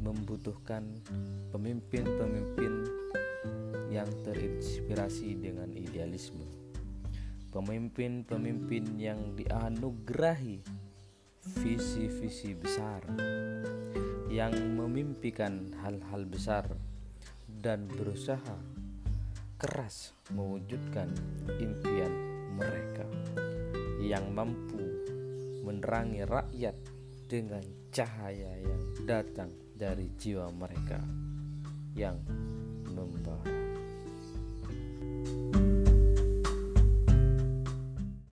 membutuhkan pemimpin-pemimpin yang terinspirasi dengan idealisme. Pemimpin-pemimpin yang dianugerahi visi-visi besar yang memimpikan hal-hal besar dan berusaha keras mewujudkan impian mereka yang mampu menerangi rakyat dengan cahaya yang datang dari jiwa mereka yang membara.